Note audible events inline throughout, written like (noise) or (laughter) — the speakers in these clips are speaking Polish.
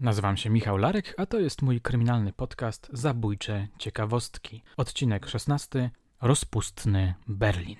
Nazywam się Michał Larek, a to jest mój kryminalny podcast Zabójcze Ciekawostki. Odcinek 16. Rozpustny Berlin.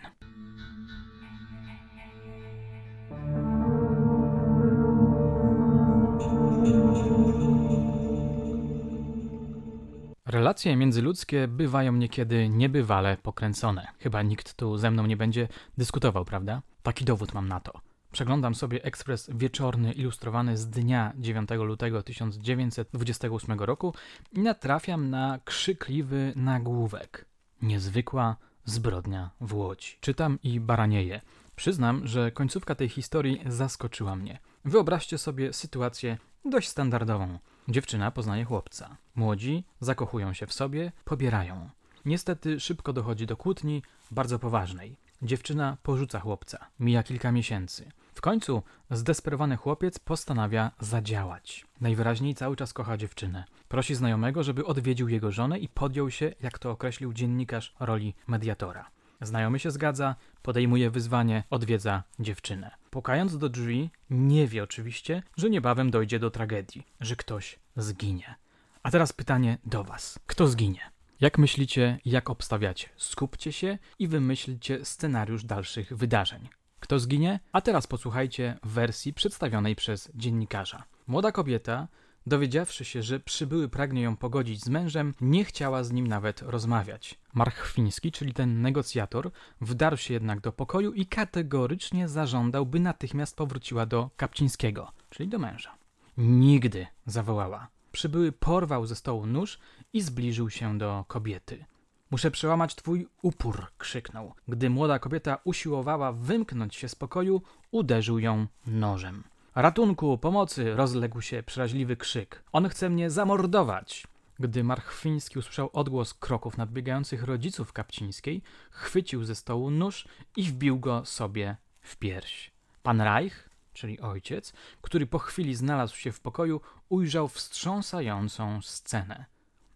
Relacje międzyludzkie bywają niekiedy niebywale pokręcone. Chyba nikt tu ze mną nie będzie dyskutował, prawda? Taki dowód mam na to. Przeglądam sobie ekspres wieczorny ilustrowany z dnia 9 lutego 1928 roku i natrafiam na krzykliwy nagłówek. Niezwykła zbrodnia w Łodzi. Czytam i baranieję. Przyznam, że końcówka tej historii zaskoczyła mnie. Wyobraźcie sobie sytuację dość standardową. Dziewczyna poznaje chłopca. Młodzi zakochują się w sobie, pobierają. Niestety szybko dochodzi do kłótni, bardzo poważnej. Dziewczyna porzuca chłopca. Mija kilka miesięcy. W końcu zdesperowany chłopiec postanawia zadziałać. Najwyraźniej cały czas kocha dziewczynę. Prosi znajomego, żeby odwiedził jego żonę i podjął się, jak to określił dziennikarz, roli mediatora. Znajomy się zgadza, podejmuje wyzwanie, odwiedza dziewczynę. Pukając do drzwi, nie wie oczywiście, że niebawem dojdzie do tragedii, że ktoś zginie. A teraz pytanie do Was: kto zginie? Jak myślicie, jak obstawiacie? Skupcie się i wymyślcie scenariusz dalszych wydarzeń. Kto zginie? A teraz posłuchajcie wersji przedstawionej przez dziennikarza. Młoda kobieta, dowiedziawszy się, że przybyły pragnie ją pogodzić z mężem, nie chciała z nim nawet rozmawiać. Marchwiński, czyli ten negocjator, wdarł się jednak do pokoju i kategorycznie zażądał, by natychmiast powróciła do Kapcińskiego, czyli do męża. Nigdy, zawołała. Przybyły porwał ze stołu nóż i zbliżył się do kobiety. Muszę przełamać twój upór, krzyknął. Gdy młoda kobieta usiłowała wymknąć się z pokoju, uderzył ją nożem. Ratunku, pomocy! rozległ się przeraźliwy krzyk. On chce mnie zamordować! Gdy Marchwiński usłyszał odgłos kroków nadbiegających rodziców Kapcińskiej, chwycił ze stołu nóż i wbił go sobie w pierś. Pan Reich, czyli ojciec, który po chwili znalazł się w pokoju, ujrzał wstrząsającą scenę.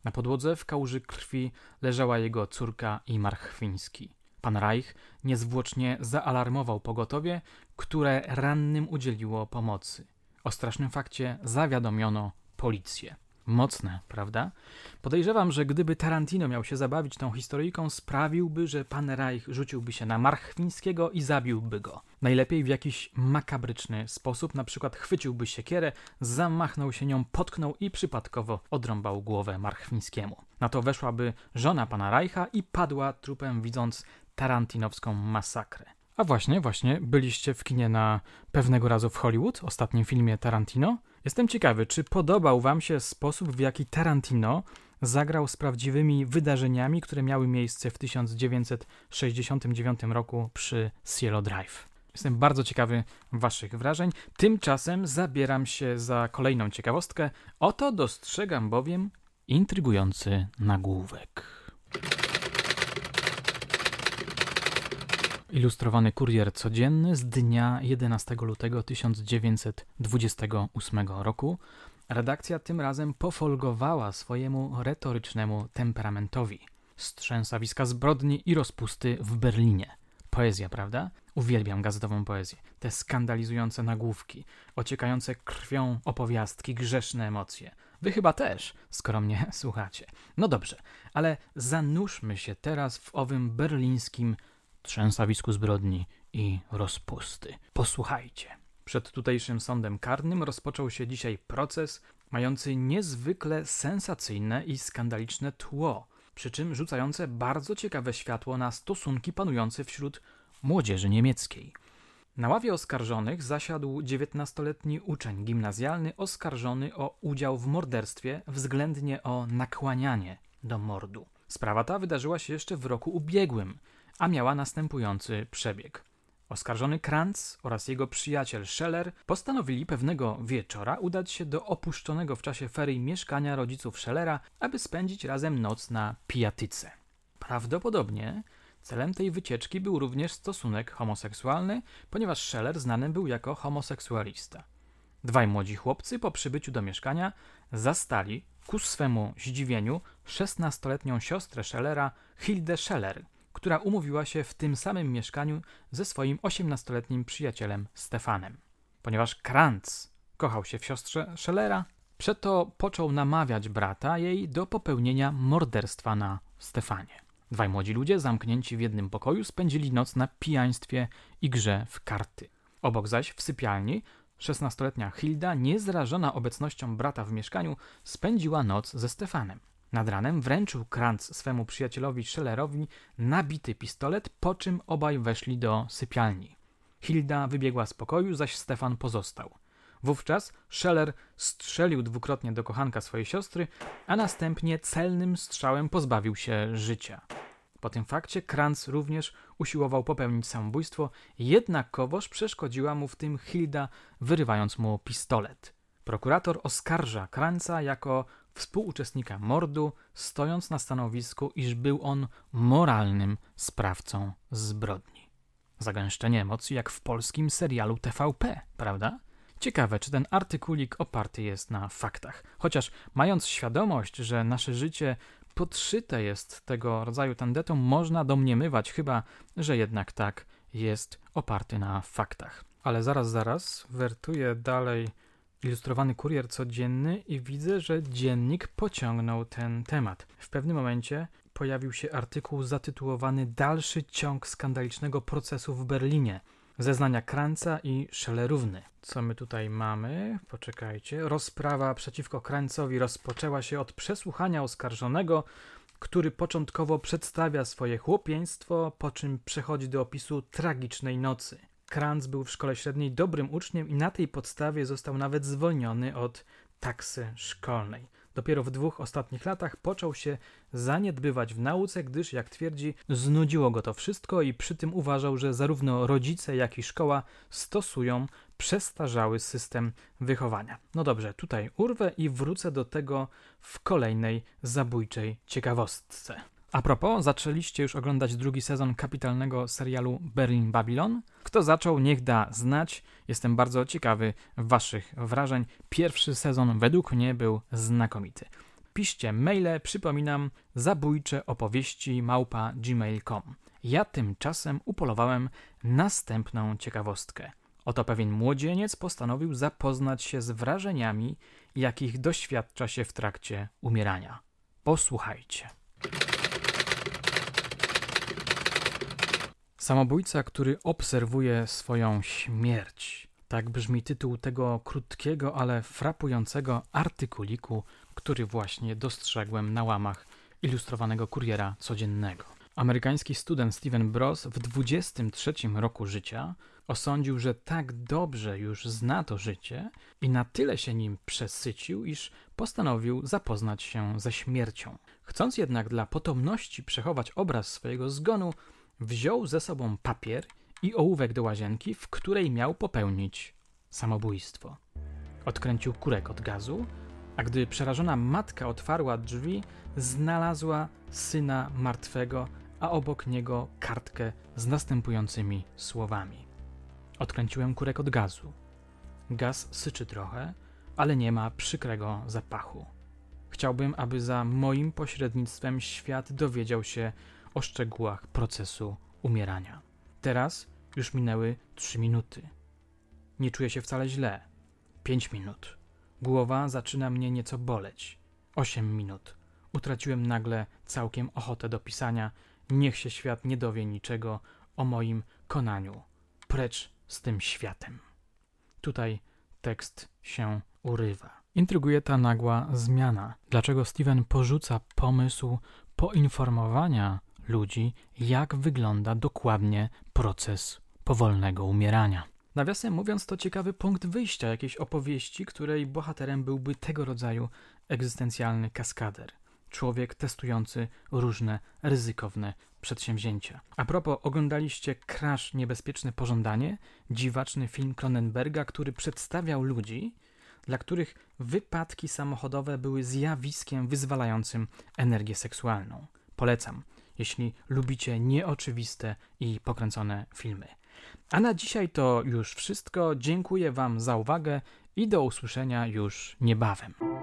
Na podłodze w kałuży krwi leżała jego córka i Marchwiński. Pan Reich niezwłocznie zaalarmował pogotowie, które rannym udzieliło pomocy. O strasznym fakcie zawiadomiono policję. Mocne, prawda? Podejrzewam, że gdyby Tarantino miał się zabawić tą historyjką, sprawiłby, że pan Reich rzuciłby się na Marchwińskiego i zabiłby go. Najlepiej w jakiś makabryczny sposób, na przykład chwyciłby siekierę, zamachnął się nią, potknął i przypadkowo odrąbał głowę Marchwińskiemu. Na to weszłaby żona pana Reicha i padła trupem, widząc tarantinowską masakrę. A właśnie, właśnie, byliście w kinie na pewnego razu w Hollywood, ostatnim filmie Tarantino? Jestem ciekawy, czy podobał Wam się sposób, w jaki Tarantino zagrał z prawdziwymi wydarzeniami, które miały miejsce w 1969 roku przy Cielo Drive. Jestem bardzo ciekawy Waszych wrażeń. Tymczasem zabieram się za kolejną ciekawostkę. Oto dostrzegam bowiem intrygujący nagłówek. Ilustrowany kurier codzienny z dnia 11 lutego 1928 roku. Redakcja tym razem pofolgowała swojemu retorycznemu temperamentowi. Strzęsawiska zbrodni i rozpusty w Berlinie. Poezja, prawda? Uwielbiam gazetową poezję. Te skandalizujące nagłówki, ociekające krwią opowiastki, grzeszne emocje. Wy chyba też, skoro mnie (laughs) słuchacie. No dobrze, ale zanurzmy się teraz w owym berlińskim trzęsawisku zbrodni i rozpusty. Posłuchajcie. Przed tutejszym sądem karnym rozpoczął się dzisiaj proces mający niezwykle sensacyjne i skandaliczne tło, przy czym rzucające bardzo ciekawe światło na stosunki panujące wśród młodzieży niemieckiej. Na ławie oskarżonych zasiadł dziewiętnastoletni uczeń gimnazjalny oskarżony o udział w morderstwie, względnie o nakłanianie do mordu. Sprawa ta wydarzyła się jeszcze w roku ubiegłym, a miała następujący przebieg. Oskarżony Kranz oraz jego przyjaciel Scheller postanowili pewnego wieczora udać się do opuszczonego w czasie ferii mieszkania rodziców Schellera, aby spędzić razem noc na pijatyce. Prawdopodobnie celem tej wycieczki był również stosunek homoseksualny, ponieważ Scheller znany był jako homoseksualista. Dwaj młodzi chłopcy po przybyciu do mieszkania zastali ku swemu zdziwieniu szesnastoletnią siostrę Schellera, Hilde Scheller, która umówiła się w tym samym mieszkaniu ze swoim osiemnastoletnim przyjacielem Stefanem. Ponieważ Kranz kochał się w siostrze Schellera, Przeto począł namawiać brata jej do popełnienia morderstwa na Stefanie. Dwaj młodzi ludzie, zamknięci w jednym pokoju, spędzili noc na pijaństwie i grze w karty. Obok zaś w sypialni szesnastoletnia Hilda, niezrażona obecnością brata w mieszkaniu, spędziła noc ze Stefanem. Nad ranem wręczył Kranz swemu przyjacielowi Schellerowi nabity pistolet, po czym obaj weszli do sypialni. Hilda wybiegła z pokoju, zaś Stefan pozostał. Wówczas Scheller strzelił dwukrotnie do kochanka swojej siostry, a następnie celnym strzałem pozbawił się życia. Po tym fakcie Kranz również usiłował popełnić samobójstwo, jednakowoż przeszkodziła mu w tym Hilda, wyrywając mu pistolet. Prokurator oskarża Kranza jako współuczestnika mordu, stojąc na stanowisku, iż był on moralnym sprawcą zbrodni. Zagęszczenie emocji jak w polskim serialu TVP, prawda? Ciekawe, czy ten artykulik oparty jest na faktach. Chociaż mając świadomość, że nasze życie podszyte jest tego rodzaju tandetą, można domniemywać chyba, że jednak tak jest oparty na faktach. Ale zaraz, zaraz, wertuję dalej ilustrowany kurier codzienny i widzę, że dziennik pociągnął ten temat. W pewnym momencie pojawił się artykuł zatytułowany Dalszy ciąg skandalicznego procesu w Berlinie. Zeznania Kranca i Szelerówny. Co my tutaj mamy? Poczekajcie. Rozprawa przeciwko Krancowi rozpoczęła się od przesłuchania oskarżonego, który początkowo przedstawia swoje chłopieństwo, po czym przechodzi do opisu tragicznej nocy. Kranz był w szkole średniej dobrym uczniem i na tej podstawie został nawet zwolniony od taksy szkolnej. Dopiero w dwóch ostatnich latach począł się zaniedbywać w nauce, gdyż, jak twierdzi, znudziło go to wszystko i przy tym uważał, że zarówno rodzice, jak i szkoła stosują przestarzały system wychowania. No dobrze, tutaj urwę i wrócę do tego w kolejnej zabójczej ciekawostce. A propos, zaczęliście już oglądać drugi sezon kapitalnego serialu Berlin Babylon? Kto zaczął, niech da znać. Jestem bardzo ciekawy Waszych wrażeń. Pierwszy sezon według mnie był znakomity. Piszcie maile, przypominam, zabójcze opowieści małpa gmail.com. Ja tymczasem upolowałem następną ciekawostkę. Oto pewien młodzieniec postanowił zapoznać się z wrażeniami, jakich doświadcza się w trakcie umierania. Posłuchajcie. Samobójca, który obserwuje swoją śmierć. Tak brzmi tytuł tego krótkiego, ale frapującego artykuliku, który właśnie dostrzegłem na łamach ilustrowanego kuriera codziennego. Amerykański student Steven Bros w 23 roku życia osądził, że tak dobrze już zna to życie i na tyle się nim przesycił, iż postanowił zapoznać się ze śmiercią. Chcąc jednak dla potomności przechować obraz swojego zgonu, wziął ze sobą papier i ołówek do łazienki, w której miał popełnić samobójstwo. Odkręcił kurek od gazu, a gdy przerażona matka otwarła drzwi, znalazła syna martwego, a obok niego kartkę z następującymi słowami. Odkręciłem kurek od gazu. Gaz syczy trochę, ale nie ma przykrego zapachu. Chciałbym, aby za moim pośrednictwem świat dowiedział się o szczegółach procesu umierania. Teraz już minęły trzy minuty. Nie czuję się wcale źle. Pięć minut. Głowa zaczyna mnie nieco boleć. Osiem minut. Utraciłem nagle całkiem ochotę do pisania. Niech się świat nie dowie niczego o moim konaniu. Precz z tym światem. Tutaj tekst się urywa. Intryguje ta nagła zmiana. Dlaczego Steven porzuca pomysł poinformowania ludzi, jak wygląda dokładnie proces powolnego umierania. Nawiasem mówiąc, to ciekawy punkt wyjścia jakiejś opowieści, której bohaterem byłby tego rodzaju egzystencjalny kaskader. Człowiek testujący różne ryzykowne przedsięwzięcia. A propos, oglądaliście Crash Niebezpieczne Pożądanie? Dziwaczny film Cronenberga, który przedstawiał ludzi, dla których wypadki samochodowe były zjawiskiem wyzwalającym energię seksualną. Polecam jeśli lubicie nieoczywiste i pokręcone filmy. A na dzisiaj to już wszystko. Dziękuję Wam za uwagę i do usłyszenia już niebawem.